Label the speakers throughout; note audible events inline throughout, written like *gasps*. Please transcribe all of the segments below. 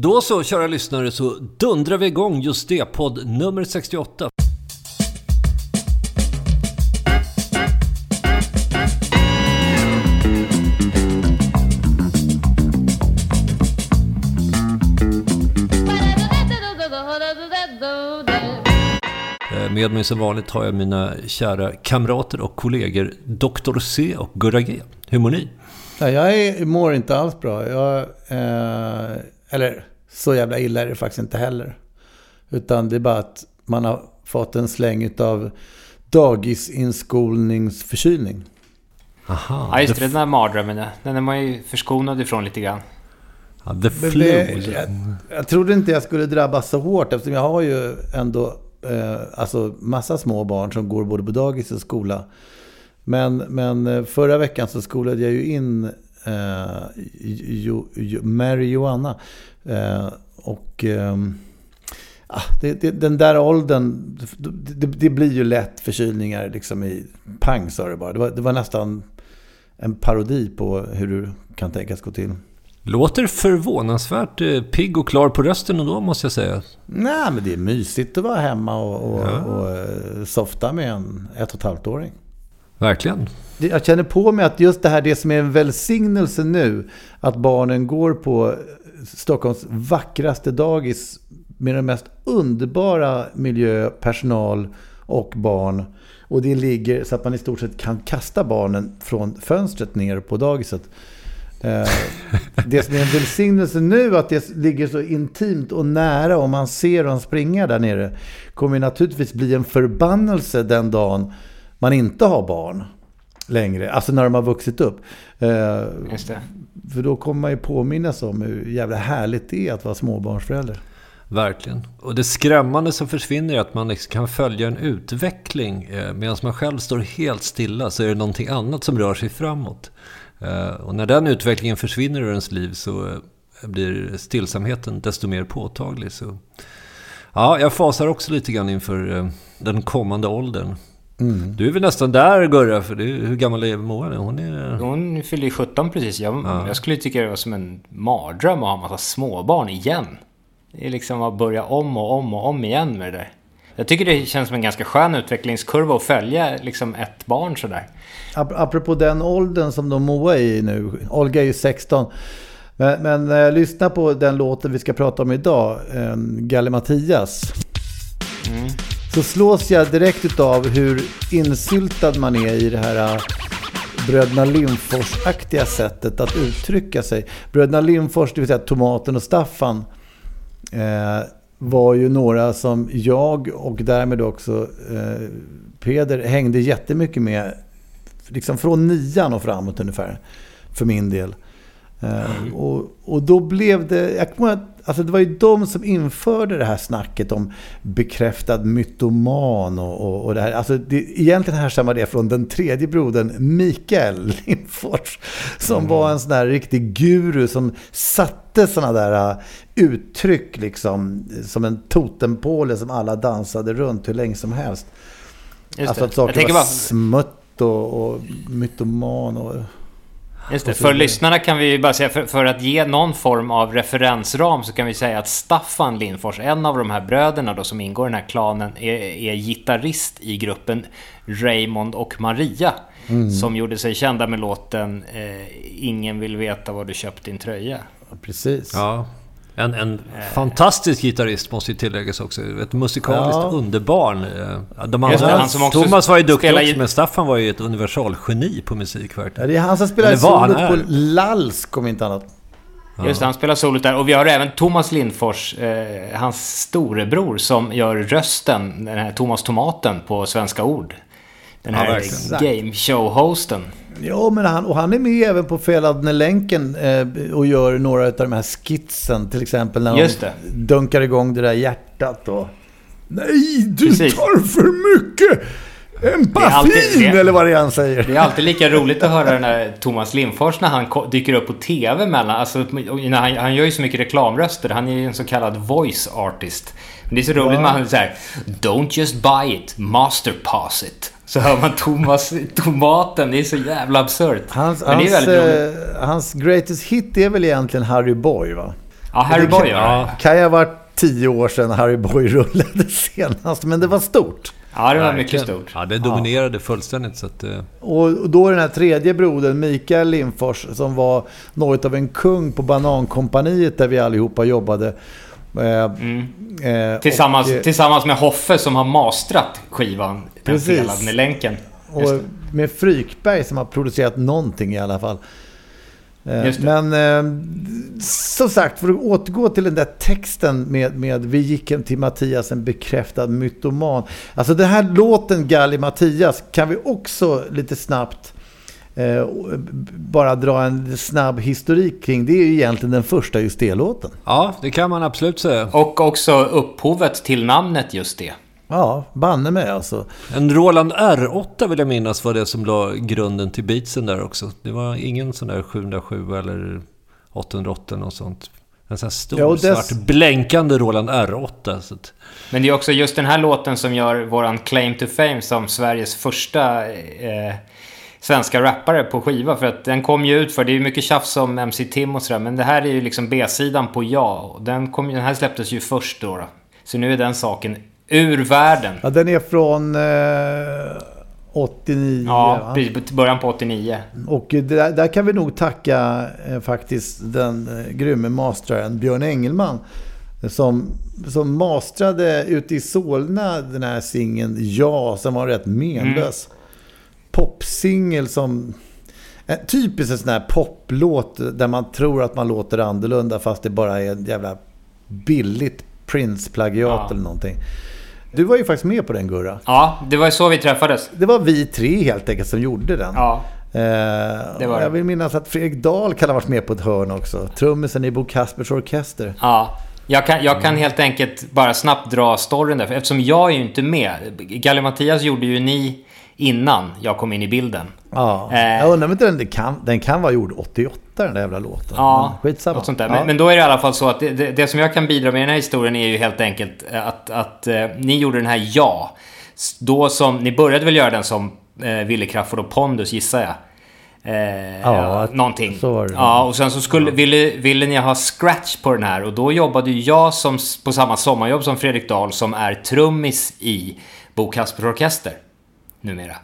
Speaker 1: Då så, kära lyssnare, så dundrar vi igång just det, podd nummer 68. Eh, med mig som vanligt har jag mina kära kamrater och kollegor Dr. C och Gurra G. Hur mår ni?
Speaker 2: Jag mår inte alls bra. Jag, eh, eller så jävla illa är det faktiskt inte heller. Utan det är bara att man har fått en släng av dagisinskolningsförkylning.
Speaker 1: Aha,
Speaker 3: Ja, just det. Den där mardrömmen, den är man ju förskonad ifrån lite grann.
Speaker 1: ja, the flu.
Speaker 2: jag, jag trodde inte jag skulle drabbas så hårt eftersom jag har ju ändå eh, alltså massa små barn som går både på dagis och skola. Men, men eh, förra veckan så skolade jag ju in eh, jo, jo, Mary Joanna. Eh, och eh, det, det, den där åldern, det, det blir ju lätt förkylningar liksom i pang sa det bara. Det var, det var nästan en parodi på hur det kan tänkas gå till.
Speaker 1: Låter förvånansvärt eh, pigg och klar på rösten ändå måste jag säga.
Speaker 2: Nej, men det är mysigt att vara hemma och, och,
Speaker 1: Ja.
Speaker 2: och eh, softa med en ett och ett halvt åring.
Speaker 1: Verkligen.
Speaker 2: Jag känner på mig att just det här, det som är en välsignelse nu, att barnen går på Stockholms vackraste dagis med den mest underbara miljö, personal och barn. Och det ligger så att man i stort sett kan kasta barnen från fönstret ner på dagiset. Eh, det som är en välsignelse nu, att det ligger så intimt och nära och man ser dem springa där nere, kommer naturligtvis bli en förbannelse den dagen man inte har barn längre. Alltså när de har vuxit upp. Eh,
Speaker 3: Just det.
Speaker 2: För då kommer man ju påminnas om hur jävla härligt det är att vara småbarnsförälder.
Speaker 1: Verkligen. Och det skrämmande som försvinner är att man liksom kan följa en utveckling. Eh, Medan man själv står helt stilla så är det någonting annat som rör sig framåt. Eh, Och när den utvecklingen försvinner ur ens liv så blir stillsamheten desto mer påtaglig. Så ja, jag fasar också lite grann inför den kommande åldern.
Speaker 2: Mm.
Speaker 1: Du är väl nästan där Gurra, för det är, hur gammal är Moa nu? Hon är...
Speaker 3: Hon fyllde ju 17 precis. Jag,
Speaker 1: Ja.
Speaker 3: jag skulle tycka det var som en mardröm att ha en massa småbarn igen. Det är liksom att börja om och om och om igen med det där. Jag tycker det känns som en ganska skön utvecklingskurva att följa liksom ett barn sådär.
Speaker 2: Ap- Apropå den åldern som de Moa är i nu. Olga är ju 16. Men, men eh, lyssna på den låten vi ska prata om idag. Eh, Galle Mattias. Så slås jag direkt av hur insyltad man är i det här eh, Bröderna Lindfors-aktiga sättet att uttrycka sig. Bröderna Lindfors, det vill säga Tomaten och Staffan, eh, var ju några som jag och därmed också eh, Peder hängde jättemycket med. Liksom från nian och framåt ungefär. För min del. Eh, och, och då blev det... Jag kommer alltså det var ju de som införde det här snacket om bekräftad mytoman och, och, och det här. Alltså det, egentligen härstammar det från den tredje brodern Mikael Lindfors. Som var en sån där riktig guru som satte såna där uh, uttryck liksom. Som en totempåle som alla dansade runt hur länge som helst.
Speaker 3: Just
Speaker 2: alltså
Speaker 3: det.
Speaker 2: att saker var
Speaker 3: bara-
Speaker 2: smutt och, och mytoman och...
Speaker 3: Just det. För lyssnarna kan vi bara säga, för, för att ge någon form av referensram så kan vi säga att Staffan Lindfors, en av de här bröderna då som ingår i den här klanen, är, är gitarrist i gruppen Raymond och Maria. Som gjorde sig kända med låten eh, Ingen vill veta var du köpt din tröja.
Speaker 2: Precis.
Speaker 1: Ja. En, en fantastisk gitarrist måste ju tilläggas också. Ett musikaliskt
Speaker 2: Ja.
Speaker 1: underbarn. Eh, De andra,
Speaker 3: han som också
Speaker 1: Thomas var ju duktig också, men Staffan var ju ett universalgeni på musik
Speaker 2: Ja, det är han som spelar solot på. Lalsk om inte annat.
Speaker 3: Just det, han spelar solot där. Och vi har även Thomas Lindfors, eh, hans storebror, som gör rösten, den här Thomas Tomaten på Svenska Ord. Den
Speaker 1: Ja,
Speaker 3: här
Speaker 1: verkligen.
Speaker 3: game show-hosten.
Speaker 2: Ja, men han, och han är med även på Feladne länken eh, och gör några av de här skitsen. Till exempel när
Speaker 3: Just
Speaker 2: de dunkar igång det där hjärtat och... Nej, du
Speaker 3: Precis.
Speaker 2: tar för mycket empafin!
Speaker 3: alltid- det-
Speaker 2: Eller vad det är han säger.
Speaker 3: Det är alltid lika roligt att höra den här Thomas Lindfors när han dyker upp på TV mellan, alltså, när han, han gör ju så mycket reklamröster, han är ju en så kallad voice artist. Men det är så roligt med han så här, Don't just buy it, master pass it. Så hör man Thomas, tomaten, det är så jävla absurt.
Speaker 2: Hans,
Speaker 3: Men det är
Speaker 2: hans,
Speaker 3: väldigt
Speaker 2: eh, hans greatest hit är väl egentligen Harry Boy, va?
Speaker 3: Ja, Harry
Speaker 2: det kan-
Speaker 3: Boy det.
Speaker 2: Kan ha varit tio år sedan Harry Boy rullade *laughs* senast, men det var stort.
Speaker 3: Ja, det var mycket stort.
Speaker 1: Ja, det dominerade fullständigt. Så att, eh,
Speaker 2: Och då den här tredje brodern, Mikael Lindfors, som var något av en kung på Banankompaniet där vi allihopa jobbade. Eh, eh,
Speaker 3: Mm. Tillsammans,
Speaker 2: och, eh,
Speaker 3: tillsammans med Hoffe som har mastrat skivan. Den
Speaker 2: Precis.
Speaker 3: felade med länken.
Speaker 2: Och med Frykberg som har producerat någonting i alla fall. Eh. Men eh, som sagt, för att återgå till den där texten med, med Vi gick hem till Mattias, en bekräftad mytoman. Alltså den här låten Galli Mattias kan vi också lite snabbt eh, bara dra en snabb historik kring. Det är ju egentligen den första just det-låten.
Speaker 1: ja, det kan man absolut säga.
Speaker 3: Och också upphovet till namnet just det.
Speaker 2: Ja, banne mig alltså.
Speaker 1: En Roland R8 vill jag minnas var det som la grunden till beatsen där också. Det var ingen sån där 707 eller 808 och sånt. En sån här stor
Speaker 2: Ja, dess-
Speaker 1: svart blänkande Roland R8. Så att,
Speaker 3: Men det är också just den här låten som gör våran claim to fame som Sveriges första eh, svenska rappare på skiva. För att den kom ju ut för, det är ju mycket tjafs om MC Tim och sådär. Men det här är ju liksom B-sidan på Ja. Och Den, kom, den här släpptes ju först då, då. Så nu är den saken ur världen.
Speaker 2: Ja, den är från eh, 89.
Speaker 3: Ja, precis. Början på 89.
Speaker 2: Och det där, där kan vi nog tacka eh, faktiskt den eh, grymme mastraren Björn Engelman. eh, Som, som mastrade ute i Solna den här singeln Ja, som var rätt menlös. Popsingel som... En typiskt en sån här poplåt där man tror att man låter annorlunda fast det bara är en jävla billigt Prince-plagiat
Speaker 3: Ja.
Speaker 2: eller någonting. Du var ju faktiskt med på den Gurra.
Speaker 3: Ja, det var ju så vi träffades.
Speaker 2: Det var vi tre helt enkelt som gjorde den.
Speaker 3: Ja.
Speaker 2: Eh,
Speaker 3: Det var det.
Speaker 2: jag vill minnas att Fredrik Dahl kan ha varit med på ett hörn också. Trummisen i Bo Kaspers Orkester.
Speaker 3: Ja. Jag kan, jag kan helt enkelt bara snabbt dra storyn där. Eftersom jag är ju inte med. Galle Mattias gjorde ju ni innan jag kom in i bilden.
Speaker 2: Ja.
Speaker 3: Eh.
Speaker 2: Jag undrar om inte den, kan, den kan vara gjord 88 den där jävla låten.
Speaker 3: Ja,
Speaker 2: Men skitsamma.
Speaker 3: något sånt där.
Speaker 2: Ja.
Speaker 3: Men, men då är det i alla fall så att det, det, det som jag kan bidra med i den här historien är ju helt enkelt att, att eh, ni gjorde den här Ja. Då som, ni började väl göra den som eh, Wille Crafoord och Pondus gissar jag. Eh,
Speaker 2: Ja,
Speaker 3: ja, någonting.
Speaker 2: så var det.
Speaker 3: Ja, och sen så skulle, ville, ville ni ha scratch på den här och då jobbade jag som, på samma sommarjobb som Fredrik Dahl som är trummis i Bo Kaspers Orkester numera.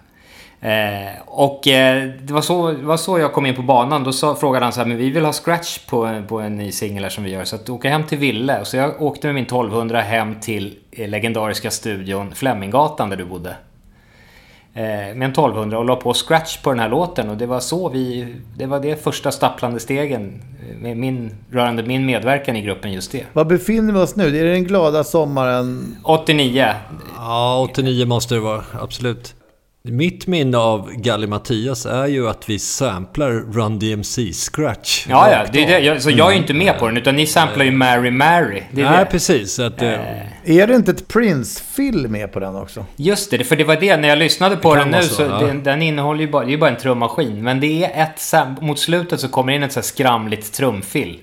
Speaker 3: Eh, och eh, det, var så, det var så jag kom in på banan. Då sa, frågade han så här, men vi vill ha scratch på, en- på en ny singel som vi gör. Så att åka hem till Ville. Så jag åkte med min 1200 hem till eh, legendariska studion Fleminggatan där du bodde. Eh, med en 1200 och la på scratch på den här låten. Och det var så vi... Det var det första stapplande stegen eh, med min, rörande min medverkan i gruppen just det.
Speaker 2: Var befinner vi oss nu? Är det den glada sommaren?
Speaker 3: 89.
Speaker 1: ja, 89 måste det vara. Absolut. Mitt minne av Galli Mattias är ju att vi samplar Run DMC Scratch.
Speaker 3: Ja, ja. Det är det. Jag, så jag är ju inte med på den, utan ni samplar ju Mary Mary. Det är
Speaker 1: Nej,
Speaker 3: det.
Speaker 1: precis. Att, eh,
Speaker 2: Är det inte ett Prince-film med på den också?
Speaker 3: Just det, för det var det, när jag lyssnade på den nu så,
Speaker 1: så, ja.
Speaker 3: den, den innehåller ju bara, det är bara en trummaskin. Men det är ett, mot slutet så kommer det in ett så här skramligt trumfill.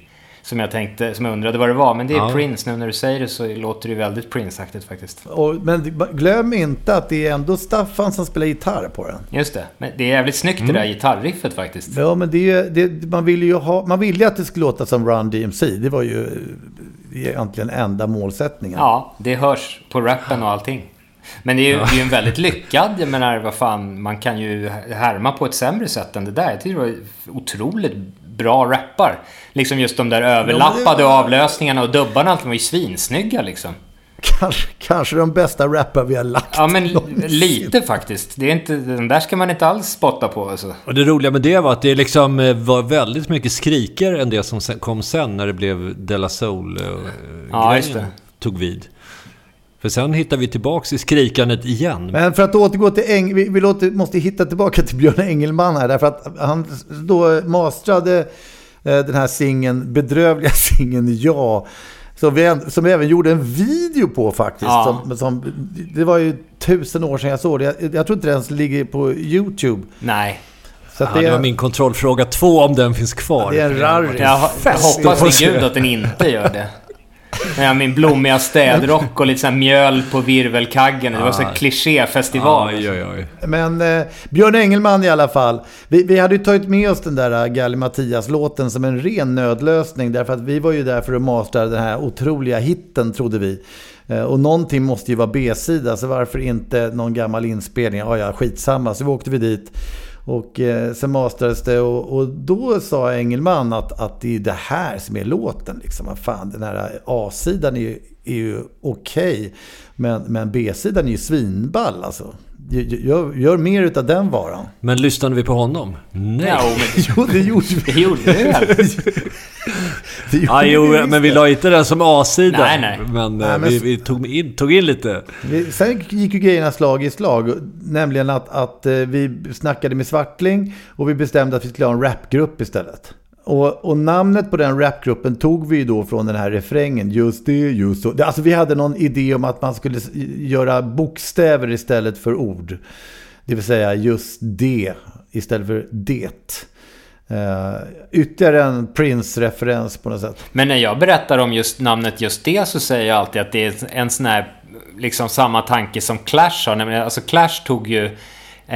Speaker 3: Som jag tänkte, som jag undrade vad det var. Men det är
Speaker 1: Ja.
Speaker 3: Prince, nu när du säger det så låter det ju väldigt Prince-aktigt faktiskt.
Speaker 2: Och, men glöm inte att det är ändå Staffan som spelar gitarr på den.
Speaker 3: Just det, men det är jävligt snyggt
Speaker 1: Mm.
Speaker 3: det där gitarriffet faktiskt.
Speaker 2: Ja, men det, är- det, man ville ju ha, man ville ju att det skulle låta som Run DMC. Det var ju egentligen enda målsättningen.
Speaker 3: Ja, det hörs på rappen och allting. Men det är ju det är en väldigt lyckad, jag menar vad fan, man kan ju härma på ett sämre sätt än det där. Jag tycker det var otroligt bra rappar. Liksom just de där överlappade avlösningarna och dubbarna, allt var ju svinsnygga liksom.
Speaker 2: Kanske, kanske de bästa rappar vi har lagt.
Speaker 3: Ja men
Speaker 2: någonsin.
Speaker 3: lite faktiskt. Det är inte, den där ska man inte alls spotta på alltså.
Speaker 1: Och det roliga med det var att det liksom eh, var väldigt mycket skrikare än det som kom sen när det blev De La Soul eh,
Speaker 3: Ja,
Speaker 1: tog vid. För sen hittar vi tillbaks i skrikandet igen.
Speaker 2: Men för att återgå till Eng, vi, vi låter, måste hitta tillbaka till Björn Engelman här. Därför att han då mastrade eh, den här singeln, bedrövliga *laughs* singeln Ja. Som vi, som vi även gjorde en video på faktiskt.
Speaker 3: Ja.
Speaker 2: Som, som, det var ju tusen år sedan jag såg det. Jag, jag tror inte det ens ligger på YouTube.
Speaker 3: Nej.
Speaker 2: Så
Speaker 1: ja,
Speaker 2: det,
Speaker 1: det var min kontrollfråga två om den finns kvar.
Speaker 2: det är en rarris.
Speaker 3: Jag, jag hoppas vid gud att den inte gör det. Har min blommiga städrock och lite sån här mjöl på virvelkaggen. Det var så här klichéfestival.
Speaker 1: Oj.
Speaker 2: Men eh, Björn Engelman i alla fall. Vi, vi hade ju tagit med oss den där uh, Galli Mattias-låten som en ren nödlösning. Därför att vi var ju där för att mastra den här otroliga hitten trodde vi. Eh, och någonting måste ju vara B-sida. Så varför inte någon gammal inspelning? Ja, ja, skitsamma. Så vi åkte vi dit. Och eh, sen mastrades det och, och då sa Engelman att, att det är det här som är låten. Liksom. Vad Fan, den här A-sidan är ju, är ju okej. men men B-sidan är ju svinball alltså. Gör, gör mer utav den varan.
Speaker 1: Men lyssnade vi på honom? Nej.
Speaker 3: Ja, men *laughs*
Speaker 2: Jo, det gjorde vi.
Speaker 3: det gjorde vi väl?
Speaker 2: Det gjorde
Speaker 1: Ja, jo,
Speaker 2: vi
Speaker 1: men vi la inte den som A-sida.
Speaker 3: Nej, nej.
Speaker 1: Men,
Speaker 2: Nej,
Speaker 1: eh,
Speaker 2: men-
Speaker 1: vi, vi tog, in, tog in lite.
Speaker 2: Vi- Sen gick ju grejerna slag i slag. Nämligen att, att eh, vi snackade med Svartling och vi bestämde att vi skulle ha en rapgrupp istället. Och, och namnet på den rapgruppen tog vi ju då från den här refrängen. Just det, just så. Det- Alltså vi hade någon idé om att man skulle göra bokstäver istället för ord. Det vill säga just det istället för det. Uh, ytterligare en Prince-referens på något sätt.
Speaker 3: Men när jag berättar om just namnet just det så säger jag alltid att det är en sån här, liksom samma tanke som Clash har. Alltså Clash tog ju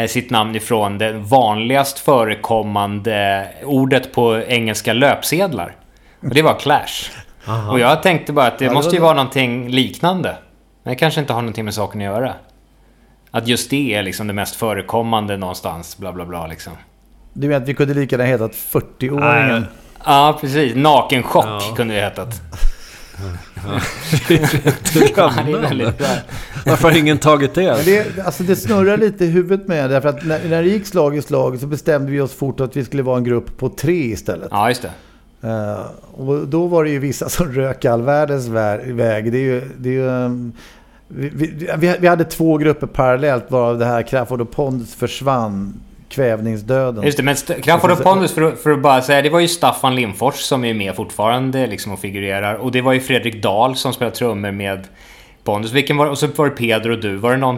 Speaker 3: sitt namn ifrån det vanligast förekommande ordet på engelska löpsedlar. Och det var Clash. Och jag tänkte bara att det
Speaker 2: Ja,
Speaker 3: måste ju
Speaker 2: var-
Speaker 3: vara någonting liknande. Men det kanske inte har någonting med saken att göra. Att just det är liksom det mest förekommande någonstans, bla bla bla liksom.
Speaker 2: Du menar att vi kunde lika gärna hetat 40-åringen?
Speaker 3: Ja, precis. Nakenchock kunde det hetat. Ja, det är bra.
Speaker 1: Varför har ingen tagit det?
Speaker 2: Men det, alltså det snurrar lite i huvudet med därför att när, när det gick slag i slag så bestämde vi oss fort att vi skulle vara en grupp på tre istället.
Speaker 3: Ja, just det.
Speaker 2: Eh, och då var det ju vissa som rök all världens vä- väg. Det är ju, det är ju, ehm, vi, vi, vi- vi hade två grupper parallellt varav det här Crafoord och Pondus försvann. Kvävningsdöden.
Speaker 3: Just det, men Crafoord och Pondus, för, att- för att bara säga, det var ju Staffan Lindfors som är med fortfarande liksom och figurerar. Och det var ju Fredrik Dahl som spelar trummor med Pondus. Vilken var, och så var det Peder och du. Var det någon...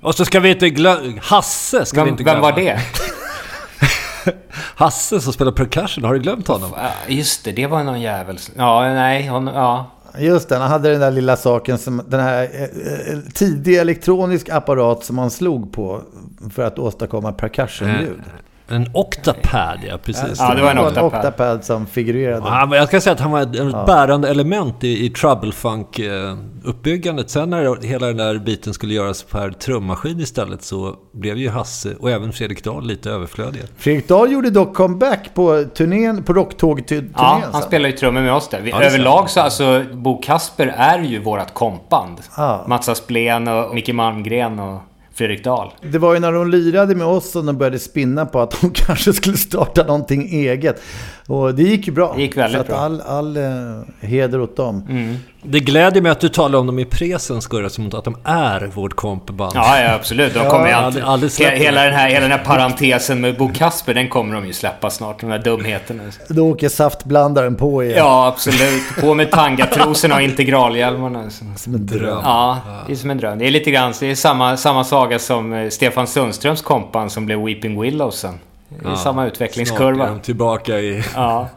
Speaker 1: Och så ska vi inte glömma... Hasse ska vi
Speaker 3: Vem,
Speaker 1: inte
Speaker 3: vem
Speaker 1: glömma.
Speaker 3: var det? *laughs*
Speaker 1: Hasse som spelar percussion. Har du glömt honom?
Speaker 3: Just det, det var någon jävel. Ja, nej, hon, ja.
Speaker 2: Just det, han hade den där lilla saken som den här eh, eh, eh tidig elektronisk apparat som man slog på för att åstadkomma percussion-ljud.
Speaker 1: Eh, en octapad, ja precis.
Speaker 3: Ja, det var en octapad.
Speaker 2: octapad som figurerade.
Speaker 1: Ja, jag ska säga att han var ett ett bärande element i, i Troublefunk-uppbyggandet. Sen när hela den där biten skulle göras per trummaskin istället så blev ju Hasse och även Fredrik Dahl lite överflödiga.
Speaker 2: Fredrik Dahl gjorde dock comeback på turnén, på Rocktåg-turnén.
Speaker 3: Ja, han spelar ju trummor med oss där. Vi,
Speaker 1: Ja,
Speaker 3: överlag så alltså, Bo Kasper är ju vårat kompband.
Speaker 2: Ja.
Speaker 3: Mats Asplén och Micke Malmgren och Fredrik Dahl.
Speaker 2: Det var ju när de lirade med oss som de började spinna på att de *laughs* kanske skulle starta någonting eget. Och det gick ju bra.
Speaker 3: Det gick väldigt
Speaker 2: Så att
Speaker 3: bra.
Speaker 2: all, all eh, heder åt dem.
Speaker 1: Det gläder mig att du talar om dem i presen, Skurra, som att de är vårt kompband.
Speaker 3: Ja, ja absolut. De kommer
Speaker 1: Ja,
Speaker 3: alltid...
Speaker 1: aldrig-
Speaker 3: he- hela, den här, hela den här parentesen med Bo Kasper, den kommer de ju släppa snart. De här dumheterna.
Speaker 2: Då åker saftblandaren på igen.
Speaker 3: Ja, absolut. På med tangatrosorna och integralhjälmarna.
Speaker 2: Som en dröm.
Speaker 3: Ja, det är som en dröm. Det är lite grann, det är samma, samma saga som eh, Stefan Sundströms kompan som blev Weeping Willows sen. Det är samma
Speaker 1: Snart är
Speaker 3: utvecklingskurva.
Speaker 1: de tillbaka i...
Speaker 3: Ja.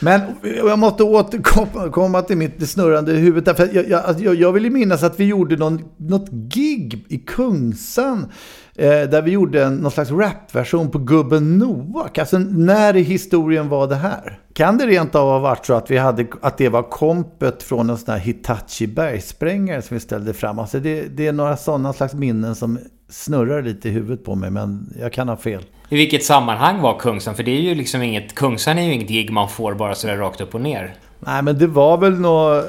Speaker 2: Men jag måste återkomma till mitt snurrande huvud. Därför jag, jag, alltså, jag, jag vill ju minnas att vi gjorde någon, något gig i Kungsan. Eh, där vi gjorde en, någon slags rapversion på Gubben Noak. Alltså när i historien var det här? Kan det rent av ha varit så att, vi hade, att det var kompet från en sån här Hitachi bergsprängare som vi ställde fram? Alltså det, det är några sådana slags minnen som snurrar lite i huvudet på mig, men jag kan ha fel.
Speaker 3: I vilket sammanhang var Kungsan? För det är ju liksom inget... Kungsan är ju inget gig man får bara sådär rakt upp och ner.
Speaker 2: Nej, men det var väl något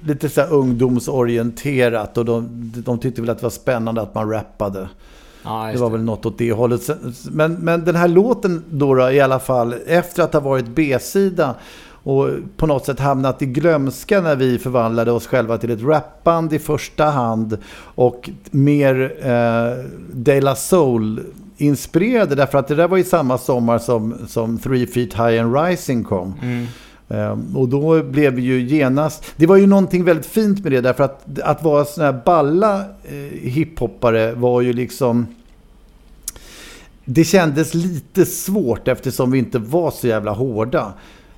Speaker 2: lite så ungdomsorienterat och de, de tyckte väl att det var spännande att man rappade. Ja, det var väl något åt det hållet. Men, men den här låten då, då i alla fall, efter att ha varit B-sida och på något sätt hamnat i glömska när vi förvandlade oss själva till ett rapband i första hand och mer eh, De La Soul inspirerade därför att det där var ju samma sommar som, som Three Feet High and Rising kom. Mm. Um, och då blev vi ju genast... Det var ju någonting väldigt fint med det därför att att vara sån här balla eh, hiphoppare var ju liksom... Det kändes lite svårt eftersom vi inte var så jävla hårda.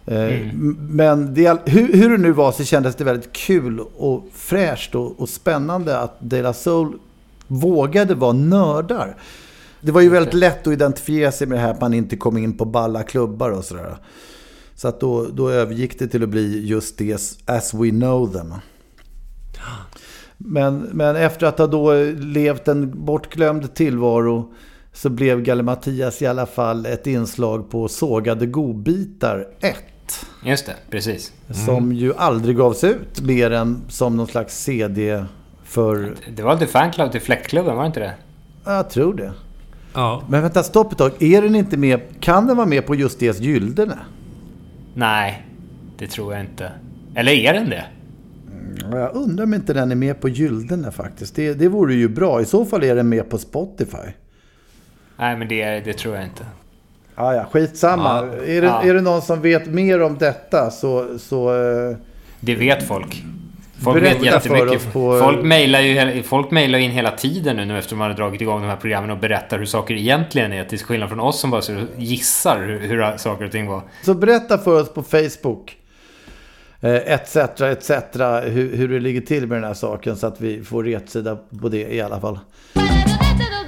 Speaker 2: Eh, mm. Men det, hur, hur, det nu var så kändes det väldigt kul och fräscht och, och spännande att De La Soul vågade vara nördar. Det var ju väldigt lätt att identifiera sig med det här att man inte kom in på balla klubbar och sådär. Så att då, då övergick det till att bli just det as we know them. *gasps* Men, men efter att ha då levt en bortglömd tillvaro så blev Galle Mattias i alla fall ett inslag på Sågade godbitar 1.
Speaker 3: Just det, precis.
Speaker 2: Mm. Som ju aldrig gavs ut mer än som någon slags CD för...
Speaker 3: Det var lite fanclub till Fläktklubben, var det inte det?
Speaker 2: Jag tror det. Ja. Men vänta, stopp ett tag. Är den inte med... Kan den vara med på just det Gyldene?
Speaker 3: Nej, det tror jag inte. Eller är den det?
Speaker 2: Mm, jag undrar om inte den är med på Gyldene faktiskt. Det, det vore ju bra. I så fall är den med på Spotify.
Speaker 3: Nej, men det, det tror jag inte.
Speaker 2: Ah, ja, skitsamma. Ja, är, det, ja. är det någon som vet mer om detta så... så eh,
Speaker 3: det vet folk. Folk vet jättemycket. På... Folk mejlar ju folk in hela tiden nu, nu efter de har dragit igång de här programmen och berättar hur saker egentligen är. Till skillnad från oss som bara gissar hur, hur saker och ting var.
Speaker 2: Så berätta för oss på Facebook. Etc, etc. Hur, hur det ligger till med den här saken så att vi får rätsida på det i alla fall.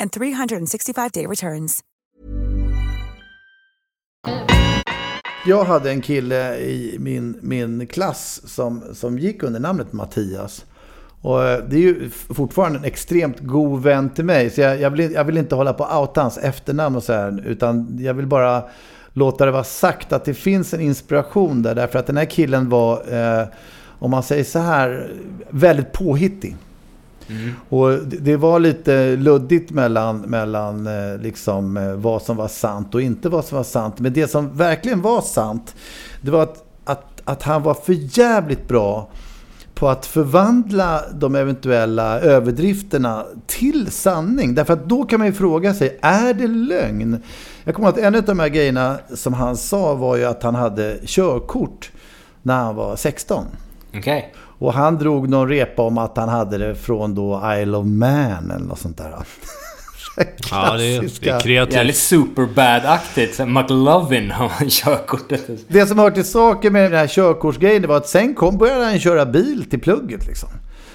Speaker 4: and 365-day returns.
Speaker 2: Jag hade en kille i min, min klass som, som gick under namnet Mattias. Och eh, det är ju fortfarande en extremt god vän till mig. Så jag, jag, vill, jag vill inte hålla på att outa hans efternamn och så här. Utan jag vill bara låta det vara sagt att det finns en inspiration där. Därför att den här killen var, eh, om man säger så här, väldigt påhittig. Mm. Och det var lite luddigt mellan, mellan eh, liksom, eh, vad som var sant och inte vad som var sant. Men det som verkligen var sant, det var att, att, att han var för jävligt bra på att förvandla de eventuella överdrifterna till sanning. Därför att då kan man ju fråga sig, är det lögn? Jag kommer ihåg att en av de här grejerna som han sa var ju att han hade körkort när han var 16.
Speaker 3: Okej. Okay.
Speaker 2: Och han drog någon repa om att han hade det från då Isle of Man eller något sånt där. *laughs*
Speaker 1: Ja, det är, det är kreativt.
Speaker 3: Jävligt superbad-aktigt. McLovin har man *laughs* körkortet.
Speaker 2: Det som hör till saken med den här körkortsgrejen var att sen kom, började han köra bil till plugget liksom.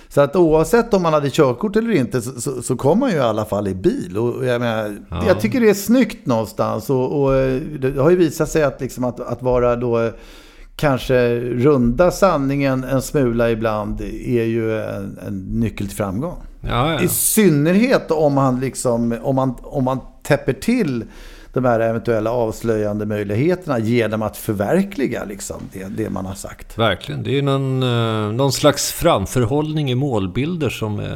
Speaker 2: Så att oavsett om man hade körkort eller inte så, så, så kom man ju i alla fall i bil. Och jag, menar, ja. jag tycker det är snyggt någonstans. Och, och, det har ju visat sig att, liksom att, att vara då kanske runda sanningen en smula ibland är ju en, en nyckel till framgång.
Speaker 1: Ja, ja.
Speaker 2: I synnerhet om man, liksom, om, man, om man täpper till de här eventuella avslöjande möjligheterna genom att förverkliga liksom, det, det man har sagt.
Speaker 1: Verkligen. Det är någon, eh, någon slags framförhållning i målbilder som eh,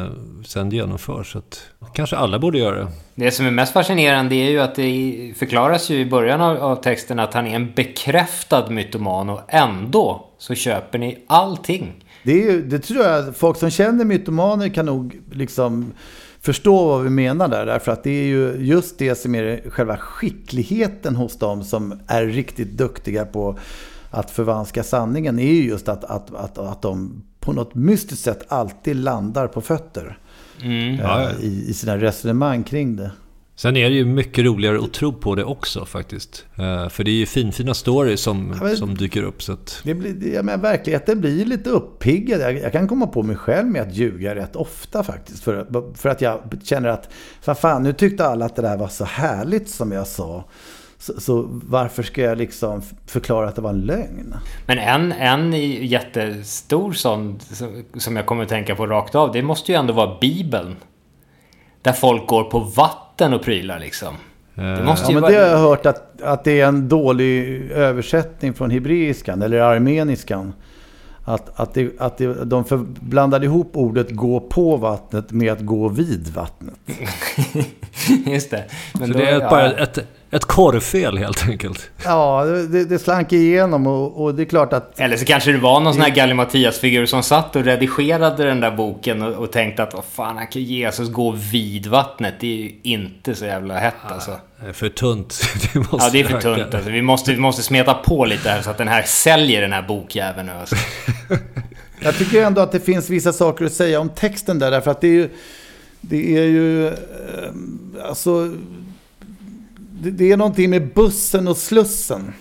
Speaker 1: sen genomförs. Så att kanske alla borde göra det.
Speaker 3: Det som är mest fascinerande är ju att det förklaras ju i början av, av texten att han är en bekräftad mytoman och ändå så köper ni allting.
Speaker 2: Det, är ju, det tror jag, folk som känner mytomaner kan nog liksom förstå vad vi menar där. Därför att det är ju just det som är själva skickligheten hos dem som är riktigt duktiga på att förvanska sanningen. är ju just att, att, att, att de på något mystiskt sätt alltid landar på fötter. Mm. Äh, i, I sina resonemang kring det.
Speaker 1: Sen är det ju mycket roligare att tro på det också faktiskt. Uh, för det är ju finfina stories som, ja, men, som dyker upp. Så att...
Speaker 2: det blir, ja, men verkligheten blir lite uppiggad. Jag, jag, kan komma på mig själv med att ljuga rätt ofta faktiskt. För, för att jag känner att, vad fan, nu tyckte alla att det där var så härligt som jag sa. Så, så, varför ska jag liksom förklara att det var en lögn?
Speaker 3: Men en, en jättestor sån som jag kommer att tänka på rakt av, det måste ju ändå vara Bibeln. Där folk går på vatten och prylar liksom.
Speaker 2: Det måste ja, men det har jag hört att, att det är en dålig översättning från hebreiskan eller armeniskan. Att, att, det, att det, de för, blandade ihop ordet gå på vattnet med att gå vid vattnet. *laughs*
Speaker 3: Just det.
Speaker 1: Men Så då, det är ja. bara ett, ett korvfel helt enkelt.
Speaker 2: Ja, det, det slank igenom och, och, det är klart att...
Speaker 3: Eller så kanske det var någon sån här Galli Mattias-figur som satt och redigerade den där boken och, och tänkte att vad fan, han kan Jesus gå vid vattnet. Det är ju inte så jävla hett alltså.
Speaker 1: Det är för tunt. *laughs*
Speaker 3: Det ja, det är för tunt alltså. Vi måste, vi måste smeta på lite här så att den här säljer den här bokjäveln nu alltså. *laughs*
Speaker 2: Jag tycker ändå att det finns vissa saker att säga om texten där, därför att det är ju... Det är ju... Alltså det är någonting med bussen och slussen.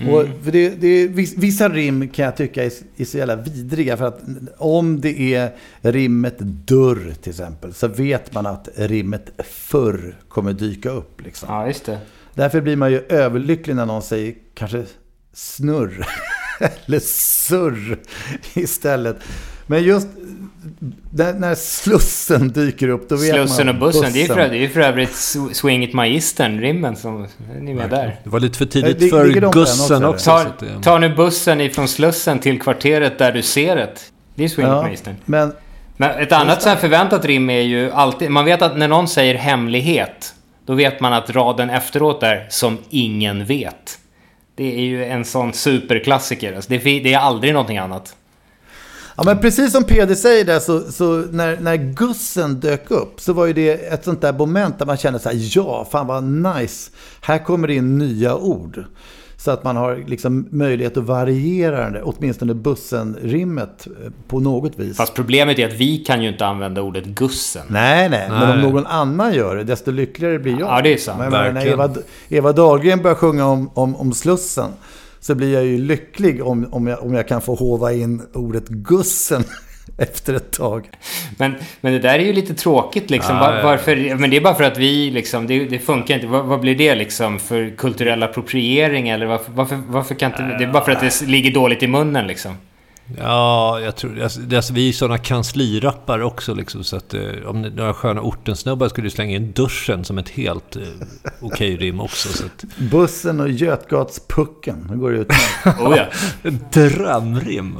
Speaker 2: Mm. Och för det, det vissa rim kan jag tycka är, är så jävla vidriga. För att om det är rimmet dörr till exempel. Så vet man att rimmet förr kommer dyka upp. Liksom.
Speaker 3: Ja, just det.
Speaker 2: Därför blir man ju överlycklig när någon säger kanske snurr. *laughs* Eller surr istället. Men just när Slussen dyker upp, då vet
Speaker 3: Slussen
Speaker 2: man...
Speaker 3: och bussen, bussen. Det, är för, det är för övrigt Swing It Magistern, rimmen som... Ni är med där.
Speaker 1: Det var lite för tidigt det, för Gussen också.
Speaker 3: också ta, ta nu bussen ifrån Slussen till kvarteret där du ser det. Det är Swing ja, It Magistern.
Speaker 2: Men,
Speaker 3: men ett annat så här förväntat rim är ju alltid... Man vet att när någon säger hemlighet, då vet man att raden efteråt är som ingen vet. Det är ju en sån superklassiker. Alltså det, det är aldrig någonting annat.
Speaker 2: Ja, men precis som Peder säger där, så, så, när, när Gussen dök upp så var ju det ett sånt där moment där man kände så här, ja, fan vad nice. Här kommer det in nya ord. Så att man har liksom möjlighet att variera det, åtminstone bussen-rimmet eh, på något vis.
Speaker 3: Fast problemet är att vi kan ju inte använda ordet gussen.
Speaker 2: Nej, nej, nej. men om någon annan gör det, desto lyckligare blir jag.
Speaker 3: Ja, det är sant. Men,
Speaker 2: men när Eva, Eva Dahlgren börjar sjunga om, om, om Slussen så blir jag ju lycklig om, om, jag, om jag kan få hova in ordet gussen *laughs* efter ett tag.
Speaker 3: Men, men det där är ju lite tråkigt liksom. Var, varför, men det är bara för att vi liksom, det, det funkar inte. Vad, vad, blir det liksom för kulturell appropriering eller varför, varför, varför kan inte, det är bara för att det ligger dåligt i munnen liksom.
Speaker 1: Ja, jag tror... Alltså, alltså, vi är ju sådana kanslirappar också liksom, så att eh, om några sköna ortensnubbar skulle slänga in duschen som ett helt eh, okej okay rim också. Så att...
Speaker 2: Bussen och Götgatspucken, hur går det ut *laughs*
Speaker 3: oh, ja.
Speaker 1: Drömrim.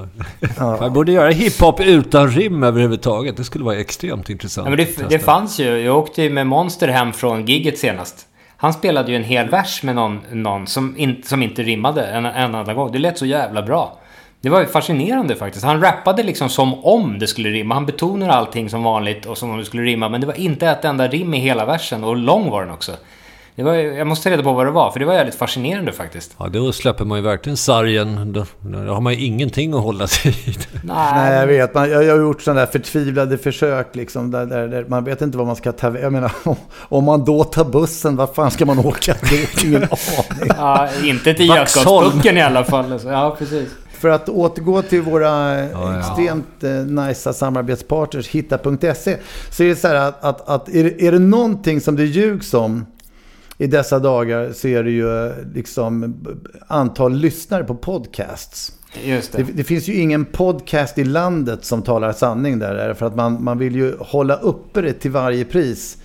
Speaker 1: Ja. Man borde göra hiphop utan rim överhuvudtaget. Det skulle vara extremt intressant.
Speaker 3: Ja, men det, det fanns ju. Jag åkte ju med Monster hem från gigget senast. Han spelade ju en hel vers med någon, någon som, in, som inte rimmade en, en enda gång. Det lät så jävla bra. Det var ju fascinerande faktiskt. Han rappade liksom som om det skulle rimma. Han betonar allting som vanligt och som om det skulle rimma. Men det var inte ett enda rim i hela versen och lång var den också. Det var, jag måste ta reda på vad det var, för det var jävligt fascinerande faktiskt.
Speaker 1: Ja, då släpper man ju verkligen sargen. Då, då har man ju ingenting att hålla sig i.
Speaker 2: Nej, jag vet. Man, jag, jag har gjort sådana där förtvivlade försök. Liksom, där, där, där man vet inte vad man ska ta Jag menar, om, man då tar bussen, vad fan ska man åka? Det är ingen *laughs* aning.
Speaker 3: Ja, inte till Götgatspucken i alla fall. Alltså. Ja, precis.
Speaker 2: För att återgå till våra ja, extremt eh, nice samarbetspartners, hitta.se. Så är det så här att, att, att är, det, är det någonting som det ljugs om i dessa dagar så är det ju liksom antal lyssnare på podcasts.
Speaker 3: Det.
Speaker 2: Det, det. finns ju ingen podcast i landet som talar sanning där. För att man, man vill ju hålla uppe det till varje pris.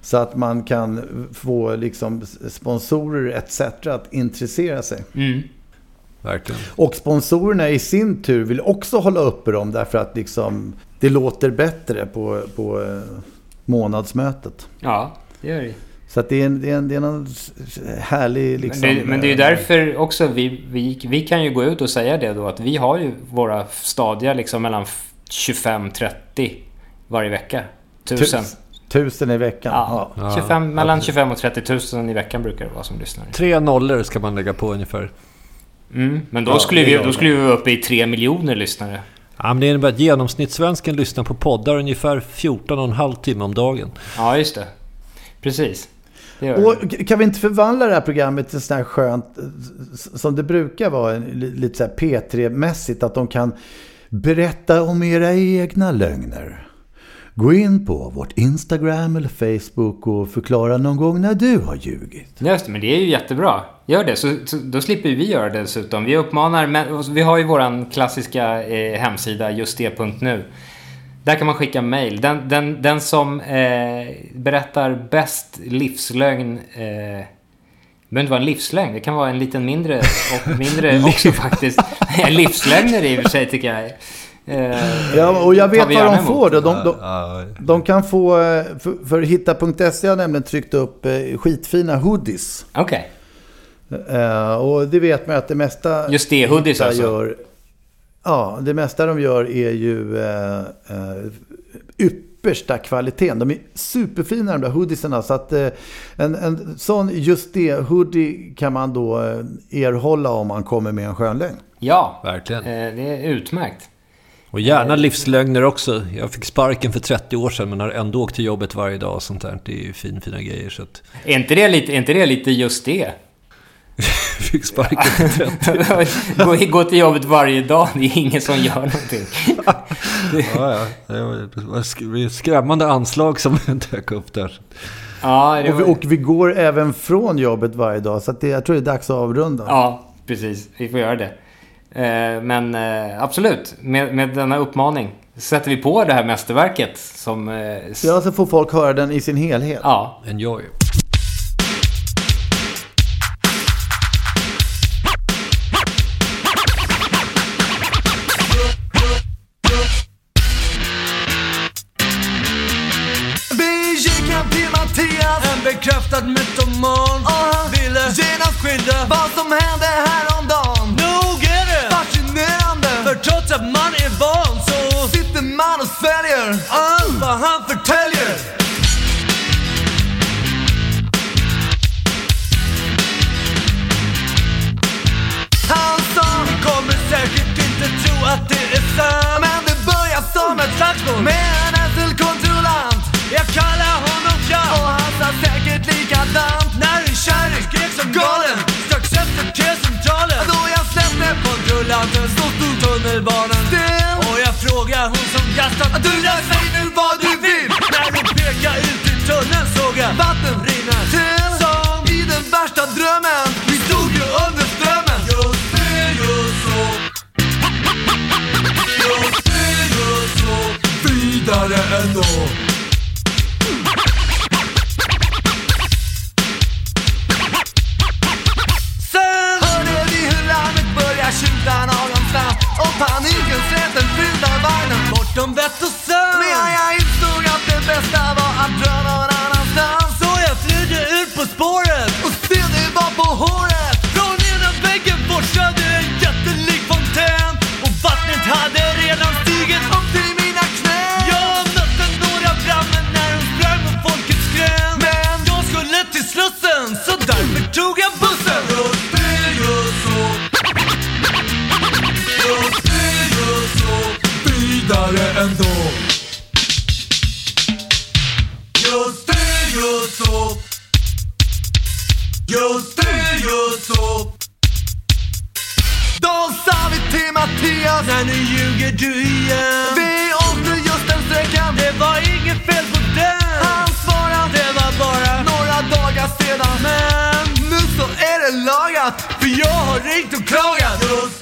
Speaker 2: Så att man kan få liksom sponsorer etc. att intressera sig.
Speaker 3: Mm.
Speaker 1: Verkligen.
Speaker 2: Och sponsorerna i sin tur vill också hålla uppe dem därför att liksom, det låter bättre på, på eh, månadsmötet.
Speaker 3: Ja, det gör det.
Speaker 2: Så att det är, en, det, är en, det är någon härlig... Liksom,
Speaker 3: men, det, men det är ju därför också vi, vi, vi kan ju gå ut och säga det då att vi har ju våra stadiga liksom mellan 25-30 varje vecka. Tusen.
Speaker 2: Tusen i veckan?
Speaker 3: Ja, ja. 25, mellan 25 och 30 tusen i veckan brukar det vara som lyssnar.
Speaker 1: Tre nollor ska man lägga på ungefär.
Speaker 3: Mm, men då, ja, skulle vi, då skulle vi vara uppe i 3 miljoner lyssnare.
Speaker 1: Ja, men det innebär att genomsnittssvensken lyssnar på poddar ungefär 14,5 timme om dagen.
Speaker 3: Ja, just det. Precis.
Speaker 2: Och kan vi inte förvandla det här programmet till sånt här skönt, som det brukar vara, lite så P3-mässigt, att de kan berätta om era egna lögner. Gå in på vårt Instagram eller Facebook och förklara någon gång när du har ljugit.
Speaker 3: Just det, men det är ju jättebra. Gör det, så, så då slipper vi göra det dessutom. Vi uppmanar, vi har ju våran klassiska eh, hemsida, justd.nu. Där kan man skicka mail. Den, den, den som eh, berättar bäst livslögn eh, det behöver inte vara en livslögn, det kan vara en liten mindre och mindre *laughs* också faktiskt. Livslögner i och för sig tycker jag.
Speaker 2: Eh, ja, och jag vet vad de får då. De, de, de, kan få, eh, för, för hitta.se har nämligen tryckt upp eh, skitfina hoodies.
Speaker 3: Okej.
Speaker 2: Okay. Eh, och det vet man att det mesta...
Speaker 3: Just det, hoodies alltså?
Speaker 2: Gör, Ja, det mesta de gör är ju eh, eh, yppersta kvaliteten. De är superfina de där hoodiesarna. Så att en, en sån just det hoodie kan man då erhålla om man kommer med en skönlögn.
Speaker 3: Ja,
Speaker 1: verkligen.
Speaker 3: Det är utmärkt.
Speaker 1: Och gärna livslögner också. Jag fick sparken för 30 år sedan men har ändå åkt till jobbet varje dag och sånt där. Det är ju fin, fina grejer. Så att...
Speaker 3: är, inte det lite, är inte det lite just det? *laughs*
Speaker 1: Fick sparken
Speaker 3: gå, *laughs* gå till jobbet varje dag, det är ingen som gör någonting. *laughs*
Speaker 1: ja, ja. Det var ett skrämmande anslag som dök upp där.
Speaker 3: Ja,
Speaker 2: var... och, vi, och, vi, går även från jobbet varje dag, så det, jag tror det är dags att avrunda.
Speaker 3: Ja, precis. Vi får göra det. Eh, men eh, absolut, med, med denna uppmaning sätter vi på det här mästerverket som... Eh,
Speaker 2: ja, så får folk höra den i sin helhet.
Speaker 3: Ja.
Speaker 1: Enjoy.
Speaker 5: Skildra vad som hände häromdagen. Nog är det fascinerande. För trots att man är van så sitter man och sväljer allt vad han förtäljer. Han sa, ni kommer säkert inte tro att det är sant. Men det börjar som ett slagsmål. Med en SL-kontrollant Jag kallar honom Fjall säkert likadant. När en kärring kontrollanten så stod tunnelbanan. Still. Och jag frågar hon som gastat Du där, säg nu vad du vill. När hon pekar ut i tunneln såg jag vatten rinna till. Som i den värsta drömmen. Vi stod ju under strömmen. Just det, just så. Just det, just så. Vidare ändå ändå. Just det, just så. Just det, just så. Då sa vi till Mattias. Nej, nu ljuger du igen. Vi åkte just den sträckan. Det var inget fel på den. Han svarade. Det var bara några dagar sedan. Men nu så är det lagat. För jag har ringt och klagat. Just